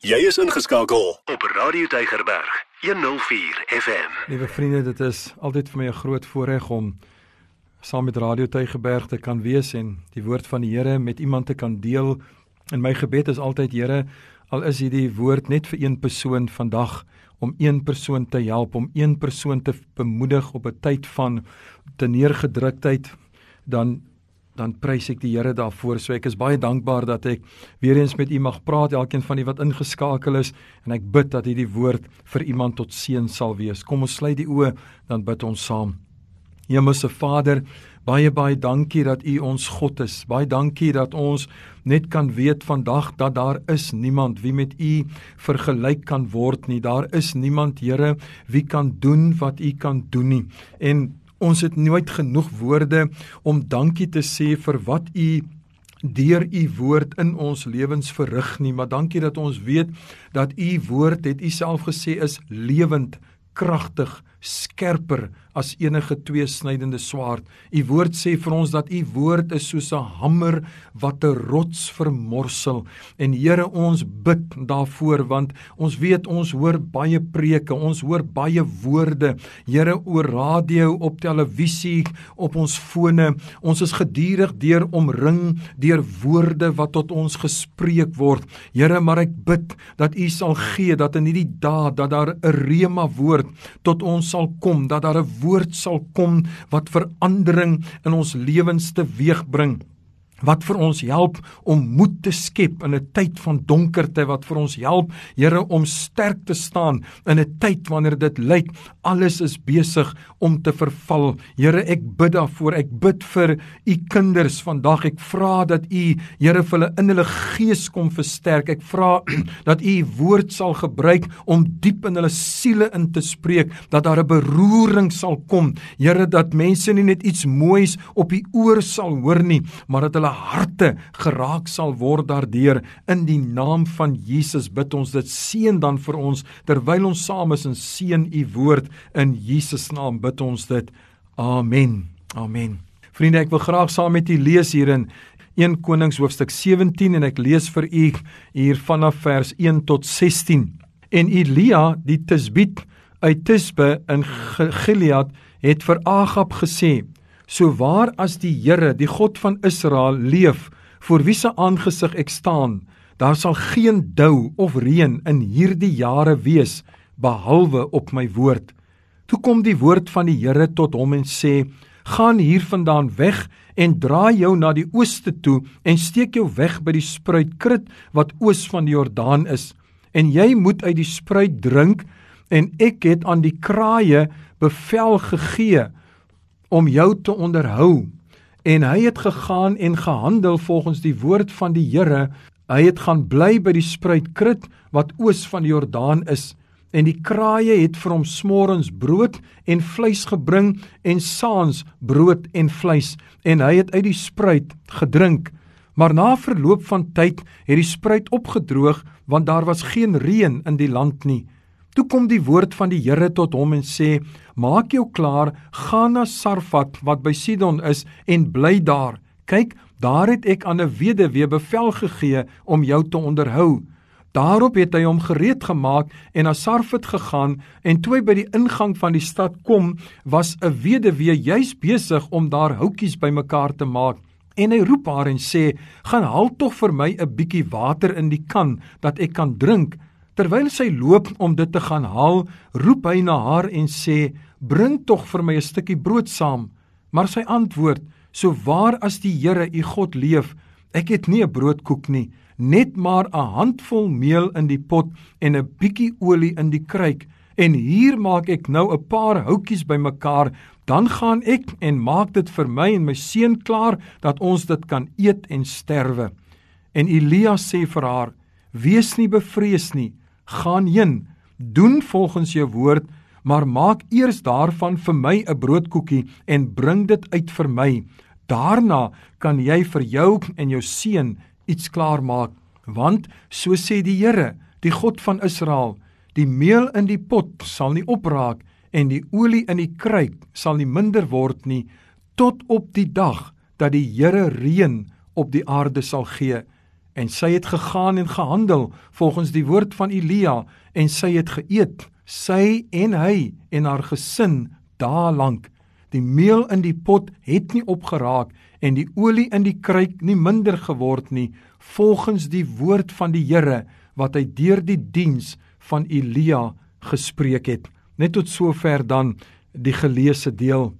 Jy is ingeskakel op Radio Deigerberg 104 FM. Liewe vriende, dit is altyd vir my 'n groot voorreg om saam met Radio Deigerberg te kan wees en die woord van die Here met iemand te kan deel. En my gebed is altyd, Here, al is hierdie woord net vir een persoon vandag om een persoon te help, om een persoon te bemoedig op 'n tyd van te neergedruktheid, dan dan prys ek die Here daarvoor. So ek is baie dankbaar dat ek weer eens met u mag praat, elkeen van u wat ingeskakel is en ek bid dat hierdie woord vir iemand tot seën sal wees. Kom ons sluit die oë, dan bid ons saam. Hemelse Vader, baie baie dankie dat U ons God is. Baie dankie dat ons net kan weet vandag dat daar is niemand wie met U vergelyk kan word nie. Daar is niemand, Here, wie kan doen wat U kan doen nie. En ons het nooit genoeg woorde om dankie te sê vir wat u deur u woord in ons lewens verrig nie maar dankie dat ons weet dat u woord het u self gesê is lewend kragtig skerper as enige tweesnydende swaard. U woord sê vir ons dat u woord is soos 'n hamer wat 'n rots vermorsel. En Here, ons bid daarvoor want ons weet ons hoor baie preke, ons hoor baie woorde. Here, oor radio, op televisie, op ons fone. Ons is gedurig deur omring deur woorde wat tot ons gespreek word. Here, maar ek bid dat u sal gee dat in hierdie dae dat daar 'n rema woord tot ons sal kom, dat daar 'n woord sal kom wat verandering in ons lewens teweegbring wat vir ons help om moed te skep in 'n tyd van donkerte wat vir ons help Here om sterk te staan in 'n tyd wanneer dit lyk alles is besig om te verval. Here ek bid daarvoor. Ek bid vir u kinders vandag. Ek vra dat u Here vir hulle in hulle gees kom versterk. Ek vra dat u woord sal gebruik om diep in hulle siele in te spreek dat daar 'n beroering sal kom. Here dat mense nie net iets moois op die oor sal hoor nie maar dat hulle harte geraak sal word daardeur. In die naam van Jesus bid ons dit seën dan vir ons. Terwyl ons saam is en seën u woord in Jesus naam bid ons dit. Amen. Amen. Vriende ek wil graag saam met u lees hier in 1 Konings hoofstuk 17 en ek lees vir u hier vanaf vers 1 tot 16 en Elia die Tisbiet uit Tisbe in Gilead het vir Agab gesê So waar as die Here, die God van Israel leef, voor wie se aangesig ek staan, daar sal geen dou of reën in hierdie jare wees behalwe op my woord. Toe kom die woord van die Here tot hom en sê: "Gaan hiervandaan weg en draai jou na die ooste toe en steek jou weg by die spruit Krit wat oos van die Jordaan is. En jy moet uit die spruit drink en ek het aan die kraaie bevel gegee om jou te onderhou. En hy het gegaan en gehandel volgens die woord van die Here. Hy het gaan bly by die spruit Krit wat oos van die Jordaan is. En die kraaie het vir hom smorens brood en vleis gebring en saans brood en vleis. En hy het uit die spruit gedrink. Maar na verloop van tyd het die spruit opgedroog want daar was geen reën in die land nie Toe kom die woord van die Here tot hom en sê: "Maak jou klaar, gaan na Sarfat wat by Sidon is en bly daar. Kyk, daar het ek aan 'n weduwee bevel gegee om jou te onderhou." Daarop het hy hom gereed gemaak en na Sarfat gegaan en toe hy by die ingang van die stad kom, was 'n weduwee juis besig om daar houtjies bymekaar te maak. En hy roep haar en sê: "Gaan haal tog vir my 'n bietjie water in die kan dat ek kan drink." Terwyl sy loop om dit te gaan haal, roep hy na haar en sê: "Bring tog vir my 'n stukkie brood saam." Maar sy antwoord: "So waar as die Here, u God leef, ek het nie 'n broodkoek nie, net maar 'n handvol meel in die pot en 'n bietjie olie in die kruik." En hier maak ek nou 'n paar houtjies bymekaar, dan gaan ek en maak dit vir my en my seun klaar dat ons dit kan eet en sterwe. En Elia sê vir haar: "Wees nie bevrees nie, gaan heen, doen volgens jou woord, maar maak eers daarvan vir my 'n broodkoekie en bring dit uit vir my. Daarna kan jy vir jou en jou seun iets klaar maak, want so sê die Here, die God van Israel, die meel in die pot sal nie opraak en die olie in die kruik sal nie minder word nie tot op die dag dat die Here reën op die aarde sal gee en sy het gegaan en gehandel volgens die woord van Elia en sy het geëet sy en hy en haar gesin dae lank. Die meel in die pot het nie opgeraak en die olie in die kruik nie minder geword nie volgens die woord van die Here wat hy deur die diens van Elia gespreek het. Net tot sover dan die geleesde deel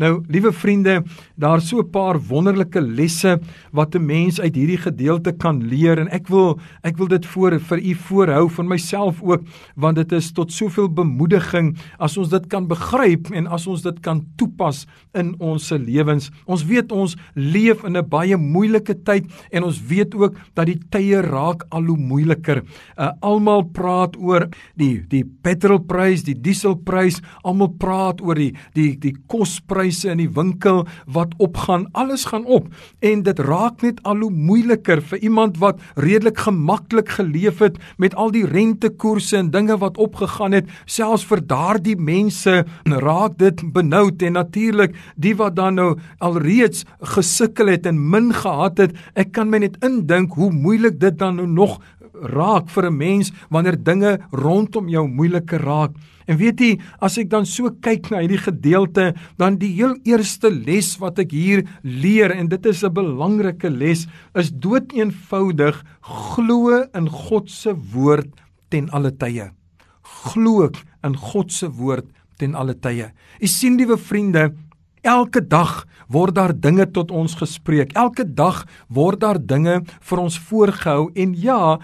Nou, liewe vriende, daar's so 'n paar wonderlike lesse wat 'n mens uit hierdie gedeelte kan leer en ek wil ek wil dit voor vir u voorhou van myself ook want dit is tot soveel bemoediging as ons dit kan begryp en as ons dit kan toepas in ons se lewens. Ons weet ons leef in 'n baie moeilike tyd en ons weet ook dat die tye raak al hoe moeiliker. Uh, almal praat oor die die petrolprys, die dieselprys, almal praat oor die die die kosprys pryse in die winkel wat opgaan, alles gaan op. En dit raak net al hoe moeiliker vir iemand wat redelik gemaklik geleef het met al die rentekoerse en dinge wat opgegaan het, selfs vir daardie mense raak dit benoud en natuurlik die wat dan nou alreeds gesukkel het en min gehad het, ek kan my net indink hoe moeilik dit dan nou nog raak vir 'n mens wanneer dinge rondom jou moeiliker raak. En weet jy, as ek dan so kyk na hierdie gedeelte, dan die heel eerste les wat ek hier leer en dit is 'n belangrike les, is doeteenvoudig glo in God se woord ten alle tye. Glo in God se woord ten alle tye. U sien liewe vriende, elke dag word daar dinge tot ons gespreek. Elke dag word daar dinge vir ons voorgehou en ja,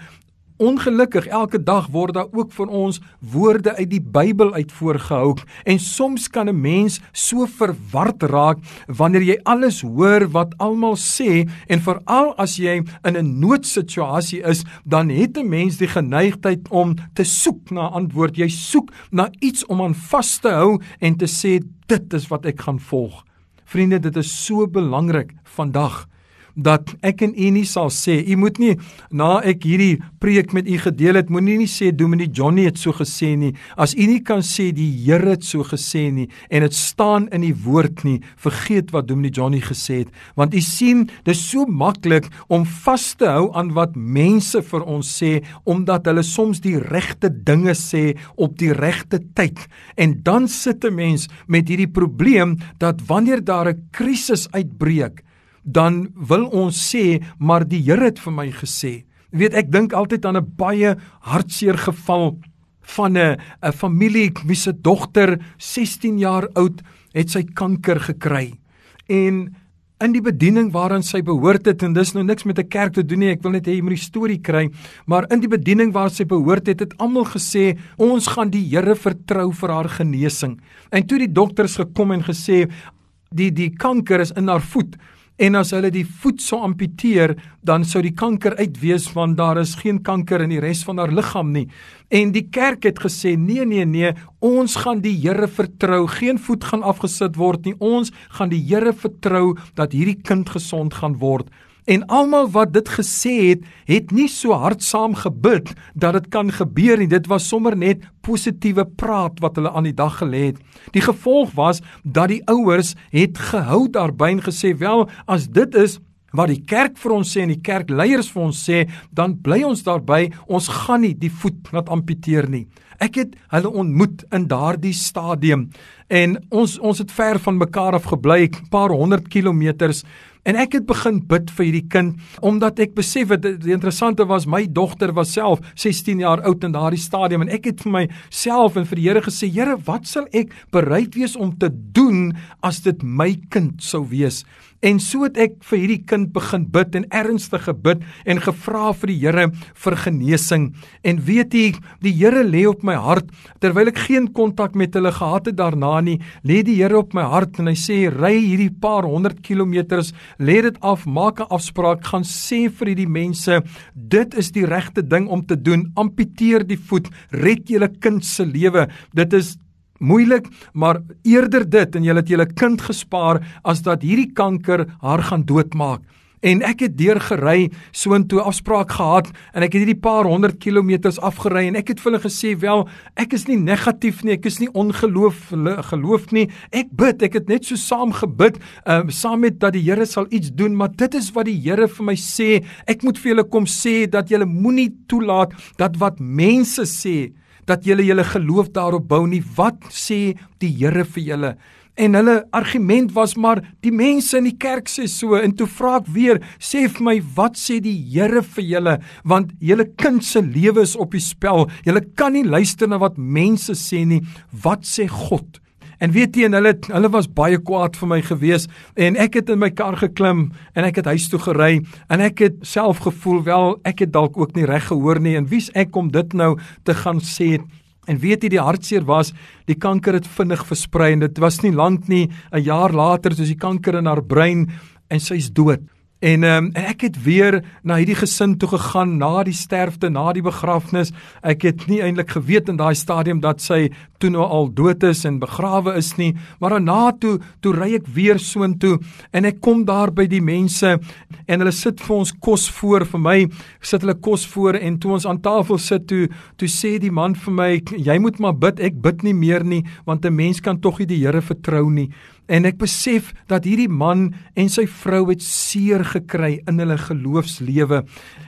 Ongelukkig elke dag word daar ook van ons woorde uit die Bybel uit voorgehou en soms kan 'n mens so verward raak wanneer jy alles hoor wat almal sê en veral as jy in 'n noodsituasie is dan het 'n mens die geneigtheid om te soek na antwoord. Jy soek na iets om aan vas te hou en te sê dit is wat ek gaan volg. Vriende dit is so belangrik vandag dat ek en u nie sal sê u moet nie na ek hierdie preek met u gedeel het moenie nie sê Dominee Johnny het so gesê nie. As u nie kan sê die Here het so gesê nie en dit staan in die woord nie vergeet wat Dominee Johnny gesê het. Want u sien dis so maklik om vas te hou aan wat mense vir ons sê omdat hulle soms die regte dinge sê op die regte tyd. En dan sit 'n mens met hierdie probleem dat wanneer daar 'n krisis uitbreek dan wil ons sê maar die Here het vir my gesê. Jy weet ek dink altyd aan 'n baie hartseer geval van 'n 'n familie wie se dogter 16 jaar oud het sy kanker gekry. En in die bediening waaraan sy behoort het en dis nou niks met 'n kerk te doen nie, ek wil net hê jy moet die storie kry, maar in die bediening waar sy behoort het, het almal gesê ons gaan die Here vertrou vir haar genesing. En toe die dokters gekom en gesê die die kanker is in haar voet En as hulle die voet sou amputeer, dan sou die kanker uitwees want daar is geen kanker in die res van haar liggaam nie. En die kerk het gesê: "Nee, nee, nee, ons gaan die Here vertrou. Geen voet gaan afgesit word nie. Ons gaan die Here vertrou dat hierdie kind gesond gaan word." En almal wat dit gesê het, het nie so hardsaam gebid dat dit kan gebeur nie. Dit was sommer net positiewe praat wat hulle aan die dag gelê het. Die gevolg was dat die ouers het gehou daarby en gesê, "Wel, as dit is wat die kerk vir ons sê en die kerkleiers vir ons sê, dan bly ons daarby. Ons gaan nie die voet laat amputeer nie." Ek het hulle ontmoet in daardie stadium en ons ons het ver van mekaar af gebly, 'n paar honderd kilometers En ek het begin bid vir hierdie kind omdat ek besef het die interessante was my dogter was self 16 jaar oud in daardie stadium en ek het vir myself en vir die Here gesê Here wat sal ek bereid wees om te doen as dit my kind sou wees En so het ek vir hierdie kind begin bid en ernstig gebid en gevra vir die Here vir genesing. En weet jy, die Here lê op my hart terwyl ek geen kontak met hulle gehad het daarna nie, lê die Here op my hart en hy sê ry hierdie paar honderd kilometers, lê dit af, maak 'n afspraak, gaan sê vir hierdie mense, dit is die regte ding om te doen. Amputeer die voet, red julle kind se lewe. Dit is moeilik, maar eerder dit en jy het julle kind gespaar as dat hierdie kanker haar gaan doodmaak. En ek het deur gery soontoe afspraak gehad en ek het hierdie paar honderd kilometers afgery en ek het vir hulle gesê wel ek is nie negatief nie ek is nie ongeloof geloof nie ek bid ek het net so saam gebid um, saam met dat die Here sal iets doen maar dit is wat die Here vir my sê ek moet vir julle kom sê dat julle moenie toelaat dat wat mense sê dat julle julle geloof daarop bou nie wat sê die Here vir julle En hulle argument was maar die mense in die kerk sê so en toe vra ek weer sê vir my wat sê die Here vir julle want julle kind se lewe is op die spel. Julle kan nie luister na wat mense sê nie. Wat sê God? En weet jy en hulle hulle was baie kwaad vir my gewees. En ek het in my kar geklim en ek het huis toe gery. En ek het self gevoel wel ek het dalk ook nie reg gehoor nie. En wie's ek om dit nou te gaan sê? En weet jy die hartseer was, die kanker het vinnig versprei en dit was nie lank nie, 'n jaar later soos die kanker in haar brein en sy's dood. En um, en ek het weer na hierdie gesin toe gegaan na die sterfte, na die begrafnis. Ek het nie eintlik geweet in daai stadium dat sy toe nou al dood is en begrawe is nie, maar daarna toe toe ry ek weer soontoe en ek kom daar by die mense en hulle sit vir ons kos voor vir my, sit hulle kos voor en toe ons aan tafel sit toe toe sê die man vir my, jy moet maar bid, ek bid nie meer nie, want 'n mens kan tog nie die Here vertrou nie. En ek besef dat hierdie man en sy vrou het seer gekry in hulle geloofslewe.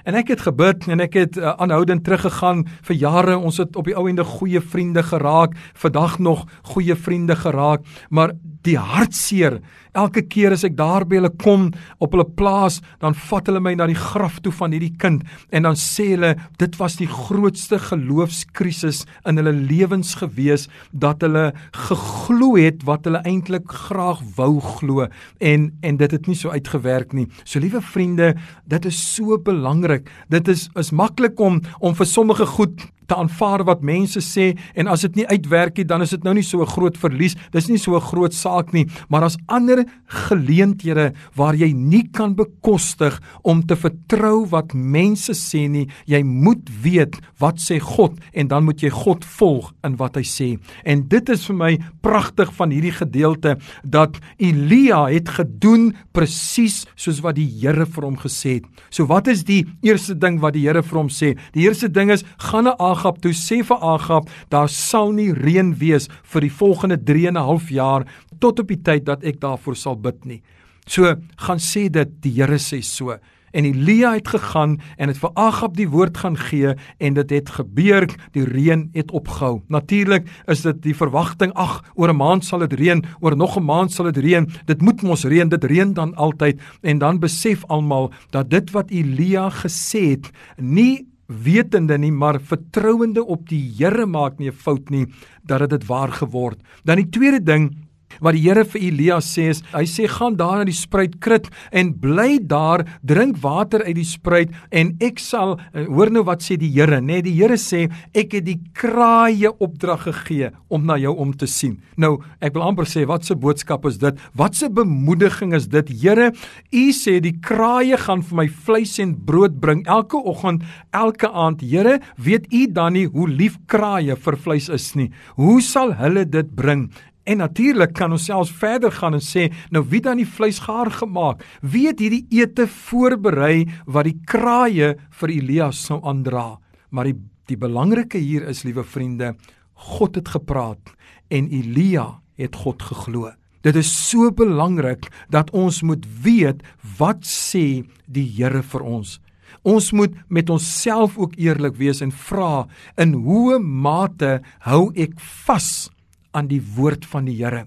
En ek het gebid en ek het uh, aanhoudend teruggegaan vir jare. Ons het op die ou ende goeie vriende geraak, vandag nog goeie vriende geraak, maar die hartseer elke keer as ek daar by hulle kom op hulle plaas, dan vat hulle my na die graf toe van hierdie kind en dan sê hulle dit was die grootste geloofskrisis in hulle lewens gewees dat hulle geglo het wat hulle eintlik graag wou glo en en dit het nie so uitgewerk nie. So liewe vriende, dit is so belangrik. Dit is is maklik om om vir sommige goed te aanvaar wat mense sê en as dit nie uitwerk nie, dan is dit nou nie so 'n groot verlies. Dis nie so 'n groot saak nie, maar as ander geleenthede waar jy nie kan bekostig om te vertrou wat mense sê nie, jy moet weet wat sê God en dan moet jy God volg in wat hy sê. En dit is vir my pragtig van hierdie gedeelte dat Elia het gedoen presies soos wat die Here vir hom gesê het. So wat is die eerste ding wat die Here vir hom sê? Die eerste ding is gaan na Agab toe sê vir Agab daar sal nie reën wees vir die volgende 3 en 'n half jaar tot op die tyd dat ek daarvoor sal bid nie. So gaan sê dit die Here sê so. En Elia het gegaan en het vir Agab die woord gaan gee en dit het gebeur, die reën het opgehou. Natuurlik is dit die verwagting, ag, oor 'n maand sal dit reën, oor nog 'n maand sal dit reën. Dit moet mos reën, dit reën dan altyd en dan besef almal dat dit wat Elia gesê het, nie wetende nie maar vertrouende op die Here maak nie 'n fout nie dat dit waar geword. Dan die tweede ding wat die Here vir Elia sê is, hy sê gaan daar na die spruit krit en bly daar, drink water uit die spruit en ek sal eh, hoor nou wat sê die Here, nê? Nee, die Here sê ek het die kraaie opdrag gegee om na jou om te sien. Nou, ek wil amper sê wat 'n boodskap is dit? Wat 'n bemoediging is dit? Here, u sê die kraaie gaan vir my vleis en brood bring elke oggend, elke aand. Here, weet u dan nie hoe lief kraaie vir vleis is nie? Hoe sal hulle dit bring? En natuurlik kan ons selfs verder gaan en sê, nou wie dan die vleis gaar gemaak? Wie het hierdie ete voorberei wat die kraaie vir Elias sou aandra? Maar die die belangrike hier is, liewe vriende, God het gepraat en Elia het God geglo. Dit is so belangrik dat ons moet weet wat sê die Here vir ons. Ons moet met onsself ook eerlik wees en vra in hoe mate hou ek vas aan die woord van die Here.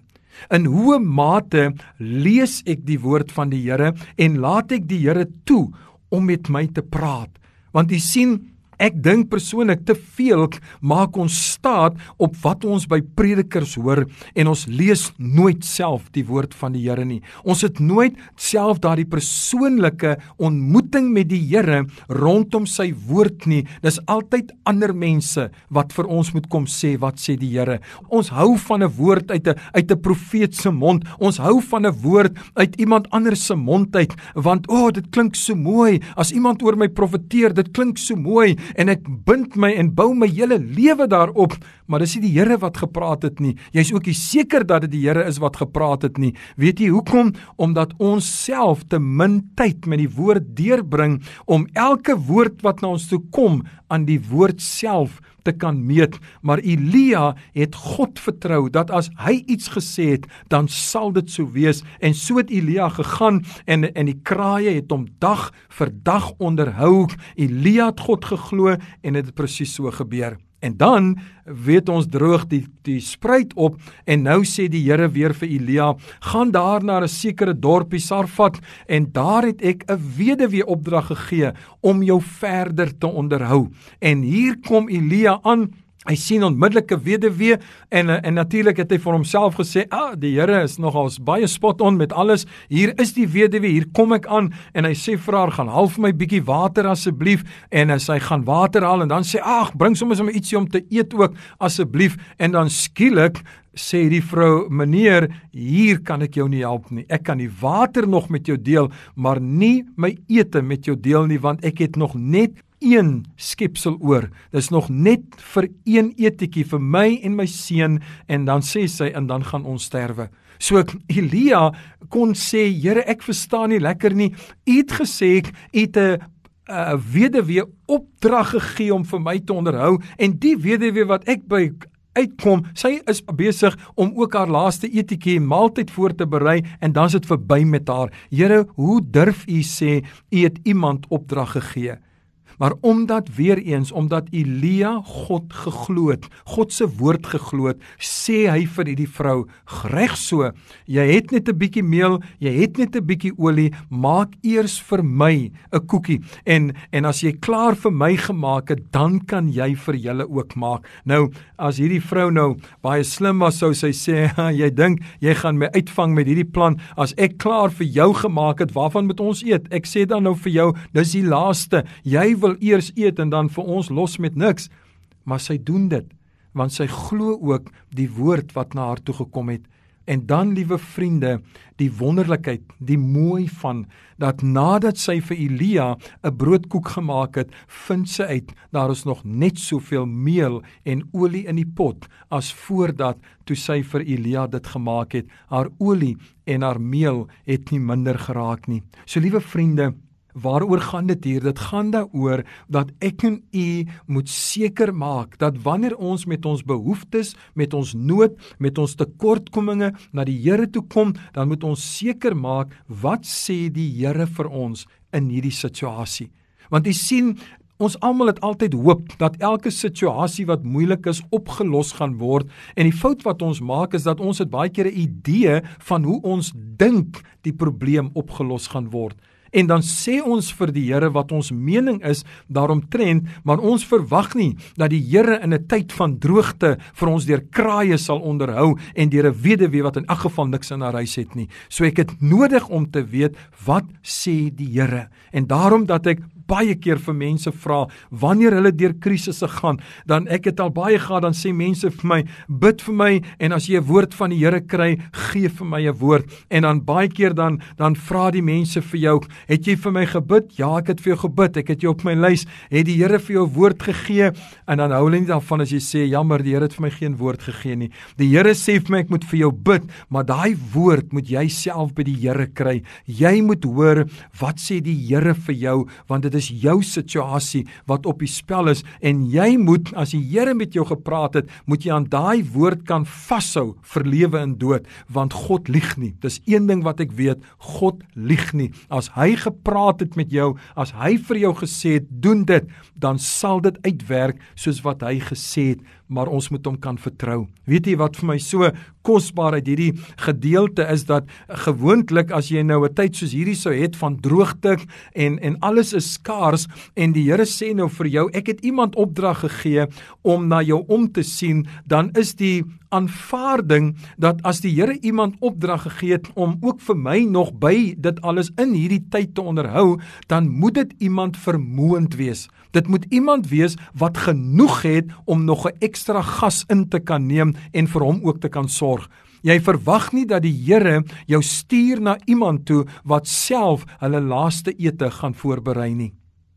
In hoe mate lees ek die woord van die Here en laat ek die Here toe om met my te praat? Want u sien Ek dink persoonlik te veel maak ons staat op wat ons by predikers hoor en ons lees nooit self die woord van die Here nie. Ons het nooit self daardie persoonlike ontmoeting met die Here rondom sy woord nie. Dis altyd ander mense wat vir ons moet kom sê wat sê die Here. Ons hou van 'n woord uit 'n uit 'n profeet se mond. Ons hou van 'n woord uit iemand anders se mond uit want o, oh, dit klink so mooi as iemand oor my profeteer. Dit klink so mooi en ek bind my en bou my hele lewe daarop, maar dis nie die Here wat gepraat het nie. Jy's ook nie seker dat dit die Here is wat gepraat het nie. Weet jy hoekom? Omdat ons self te min tyd met die woord deurbring om elke woord wat na ons toe kom aan die woord self te kan meet, maar Elia het God vertrou dat as hy iets gesê het, dan sal dit so wees en so het Elia gegaan en en die kraaie het hom dag vir dag onderhou. Elia het God geglo en dit het presies so gebeur. En dan weet ons droog die die spruit op en nou sê die Here weer vir Elia gaan daar na 'n sekere dorpie Sarfat en daar het ek 'n weduwee opdrag gegee om jou verder te onderhou. En hier kom Elia aan Hy sien onmiddellike weduwee en en natuurlik het hy vir homself gesê, "Ah, die Here is nogals baie spot on met alles. Hier is die weduwee, hier kom ek aan." En hy sê vir haar, "Gaan haal vir my bietjie water asseblief." En as hy gaan water haal en dan sê, "Ag, bring sommer sommer ietsie om te eet ook asseblief." En dan skielik sê die vrou, "Meneer, hier kan ek jou nie help nie. Ek kan die water nog met jou deel, maar nie my ete met jou deel nie, want ek het nog net een skepsel oor. Dis nog net vir een etetjie vir my en my seun en dan sê sy en dan gaan ons sterwe. So Elia kon sê, Here, ek verstaan nie lekker nie. U het gesê ek het 'n 'n weduwee opdrag gegee om vir my te onderhou en die weduwee wat ek by uitkom, sy is besig om ook haar laaste etetjie maaltyd voor te berei en dan's dit verby met haar. Here, hoe durf u sê u het iemand opdrag gegee? Maar omdat weer eens omdat Elia God geglo het, God se woord geglo het, sê hy vir hierdie vrou: "Reg so, jy het net 'n bietjie meel, jy het net 'n bietjie olie, maak eers vir my 'n koekie en en as jy klaar vir my gemaak het, dan kan jy vir julle ook maak." Nou, as hierdie vrou nou baie slim was, sou sy sê: "Jy dink jy gaan my uitvang met hierdie plan as ek klaar vir jou gemaak het, waarvan moet ons eet? Ek sê dan nou vir jou, dis die laaste. Jy wil wil eers eet en dan vir ons los met niks. Maar sy doen dit want sy glo ook die woord wat na haar toe gekom het. En dan liewe vriende, die wonderlikheid, die mooi van dat nadat sy vir Elia 'n broodkoek gemaak het, vind sy uit daar is nog net soveel meel en olie in die pot as voordat toe sy vir Elia dit gemaak het. Haar olie en haar meel het nie minder geraak nie. So liewe vriende, Waaroor gaan dit hier? Dit gaan daaroor dat ek en u moet seker maak dat wanneer ons met ons behoeftes, met ons nood, met ons tekortkominge na die Here toe kom, dan moet ons seker maak wat sê die Here vir ons in hierdie situasie. Want u sien, ons almal het altyd hoop dat elke situasie wat moeilik is opgelos gaan word en die fout wat ons maak is dat ons het baie keer 'n idee van hoe ons dink die probleem opgelos gaan word en dan sê ons vir die Here wat ons mening is daaromtrent, maar ons verwag nie dat die Here in 'n tyd van droogte vir ons deur kraaie sal onderhou en deur 'n weduwee wat in elk geval niks in haar huis het nie. So ek het nodig om te weet wat sê die Here. En daarom dat ek baie keer vir mense vra wanneer hulle deur krisisse gaan, dan ek het al baie gehad dan sê mense vir my, bid vir my en as jy 'n woord van die Here kry, gee vir my 'n woord. En dan baie keer dan dan vra die mense vir jou, Het jy vir my gebid? Ja, ek het vir jou gebid. Ek het jou op my lys. Het die Here vir jou woord gegee? En dan hou hulle nie daarvan as jy sê, "Jammer, die Here het vir my geen woord gegee nie." Die Here sê vir my ek moet vir jou bid, maar daai woord moet jy self by die Here kry. Jy moet hoor wat sê die Here vir jou, want dit is jou situasie wat op die spel is en jy moet as die Here met jou gepraat het, moet jy aan daai woord kan vashou vir lewe en dood, want God lieg nie. Dis een ding wat ek weet, God lieg nie. As hy gepraat het met jou, as hy vir jou gesê het doen dit, dan sal dit uitwerk soos wat hy gesê het, maar ons moet hom kan vertrou. Weet jy wat vir my so kosbaar uit hierdie gedeelte is dat gewoonlik as jy nou 'n tyd soos hierdie sou het van droogte en en alles is skaars en die Here sê nou vir jou ek het iemand opdrag gegee om na jou om te sien, dan is die aanvaarding dat as die Here iemand opdrag gegee het om ook vir my nog by dit alles in hierdie tyd te onderhou, dan moet dit iemand vermoënd wees. Dit moet iemand wees wat genoeg het om nog 'n ekstra gas in te kan neem en vir hom ook te kan sorg. Jy verwag nie dat die Here jou stuur na iemand toe wat self hulle laaste ete gaan voorberei nie.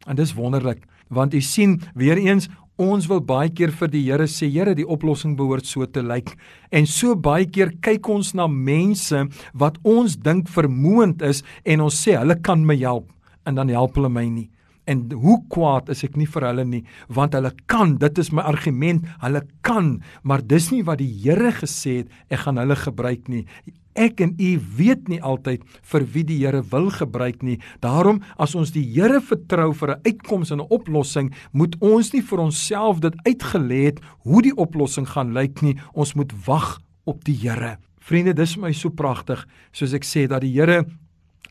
En dis wonderlik. Want u sien weer eens Ons wil baie keer vir die Here sê, Here, die oplossing behoort so te lyk. En so baie keer kyk ons na mense wat ons dink vermoënd is en ons sê hulle kan my help en dan help hulle my nie. En hoe kwaad is ek nie vir hulle nie, want hulle kan, dit is my argument, hulle kan, maar dis nie wat die Here gesê het ek gaan hulle gebruik nie. Ek en u weet nie altyd vir wie die Here wil gebruik nie. Daarom as ons die Here vertrou vir 'n uitkoms en 'n oplossing, moet ons nie vir onsself dit uitgelê het hoe die oplossing gaan lyk nie. Ons moet wag op die Here. Vriende, dis vir my so pragtig, soos ek sê dat die Here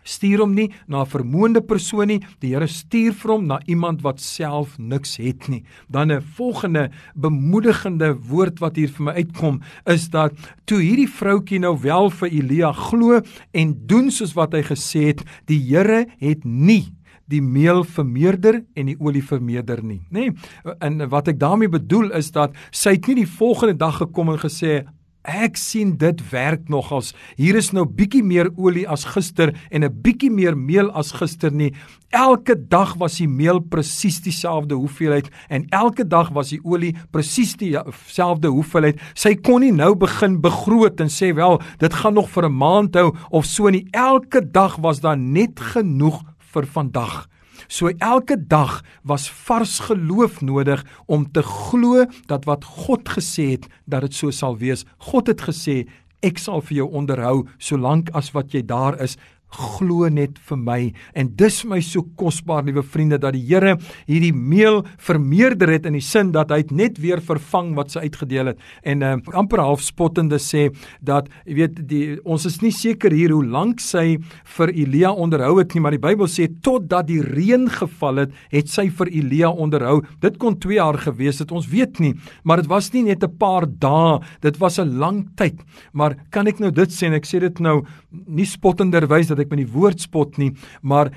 stuur hom nie na 'n vermoënde persoon nie. Die Here stuur vir hom na iemand wat self niks het nie. Dan 'n volgende bemoedigende woord wat hier vir my uitkom is dat toe hierdie vroutjie nou wel vir Elia glo en doen soos wat hy gesê het, die Here het nie die meel vermeerder en die olie vermeerder nie, nê? Nee, en wat ek daarmee bedoel is dat sy het nie die volgende dag gekom en gesê Ek sien dit werk nogals. Hier is nou bietjie meer olie as gister en 'n bietjie meer meel as gister nie. Elke dag was die meel presies dieselfde hoeveelheid en elke dag was die olie presies dieselfde hoeveelheid. Sy kon nie nou begin begroot en sê wel, dit gaan nog vir 'n maand hou of so nie. Elke dag was daar net genoeg vir vandag. So elke dag was vars geloof nodig om te glo dat wat God gesê het dat dit so sal wees. God het gesê ek sal vir jou onderhou solank as wat jy daar is glo net vir my. En dis my so kosbaar liewe vriende dat die Here hierdie meel vermeerder het in die sin dat hy net weer vervang wat sy uitgedeel het. En uh, amper half spottende sê dat jy weet die ons is nie seker hier hoe lank sy vir Elia onderhou het nie maar die Bybel sê totdat die reën geval het het sy vir Elia onderhou. Dit kon 2 jaar gewees het ons weet nie maar dit was nie net 'n paar dae dit was 'n lang tyd. Maar kan ek nou dit sê en ek sê dit nou nie spottenderwys dat ek met die woord spot nie, maar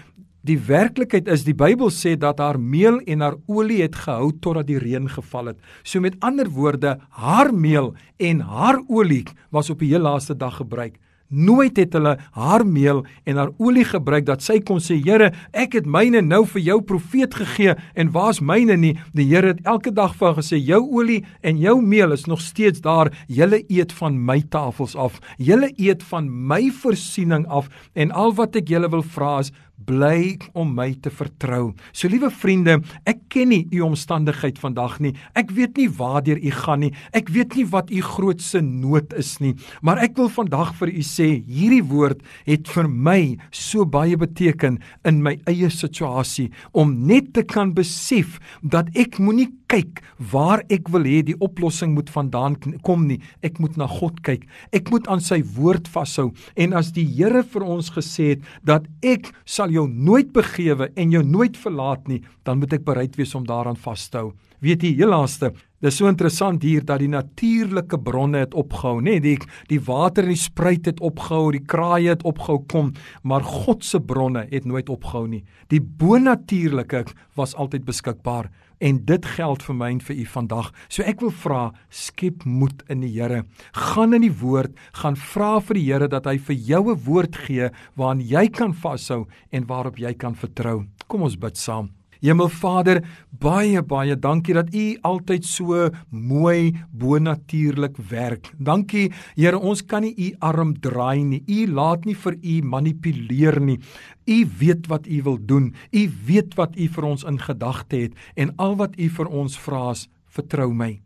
die werklikheid is die Bybel sê dat haar meel en haar olie het gehou totdat die reën geval het. So met ander woorde, haar meel en haar olie was op die heel laaste dag gebruik. Nooit het hulle haar meel en haar olie gebruik dat sy kon sê Here, ek het myne nou vir jou profeet gegee en waar's myne nie? Die Here het elke dag vir haar gesê jou olie en jou meel is nog steeds daar. Julle eet van my tafels af. Julle eet van my voorsiening af en al wat ek julle wil vra is bly om my te vertrou. So liewe vriende, ek ken nie u omstandigheid vandag nie. Ek weet nie waartoe u gaan nie. Ek weet nie wat u grootste nood is nie. Maar ek wil vandag vir u sê, hierdie woord het vir my so baie beteken in my eie situasie om net te kan besef dat ek moenie kyk waar ek wil hê die oplossing moet vandaan kom nie. Ek moet na God kyk. Ek moet aan sy woord vashou. En as die Here vir ons gesê het dat ek sal jou nooit begewe en jou nooit verlaat nie, dan moet ek bereid wees om daaraan vas te hou. Weet jy, heel laaste, dis so interessant hier dat die natuurlike bronne het opgehou, nê? Nee, die die water in die spruit het opgehou, die kraaie het opgehou kom, maar God se bronne het nooit opgehou nie. Die bonatuurlike was altyd beskikbaar en dit geld vir my en vir u vandag. So ek wil vra, skep moed in die Here. Gaan in die woord, gaan vra vir die Here dat hy vir jou 'n woord gee waaraan jy kan vashou en waarop jy kan vertrou. Kom ons bid saam. Hemelvader, baie baie dankie dat U altyd so mooi bonatuurlik werk. Dankie Here, ons kan nie U arm draai nie. U laat nie vir U manipuleer nie. U weet wat U wil doen. U weet wat U vir ons in gedagte het en al wat U vir ons vra is, vertrou my.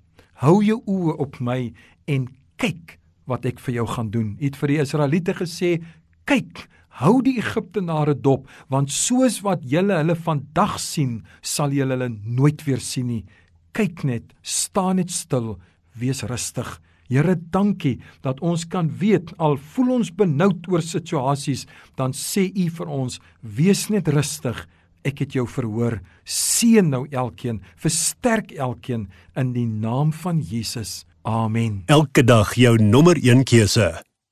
Hou jou oë op my en kyk wat ek vir jou gaan doen. U het vir die Israeliete gesê, kyk Hou die Egiptenare dop, want soos wat julle hulle vandag sien, sal julle hulle nooit weer sien nie. Kyk net, staan net stil, wees rustig. Here, dankie dat ons kan weet al voel ons benoud oor situasies, dan sê U vir ons, wees net rustig. Ek het jou verhoor. Seën nou elkeen, versterk elkeen in die naam van Jesus. Amen. Elke dag jou nommer 1 keuse.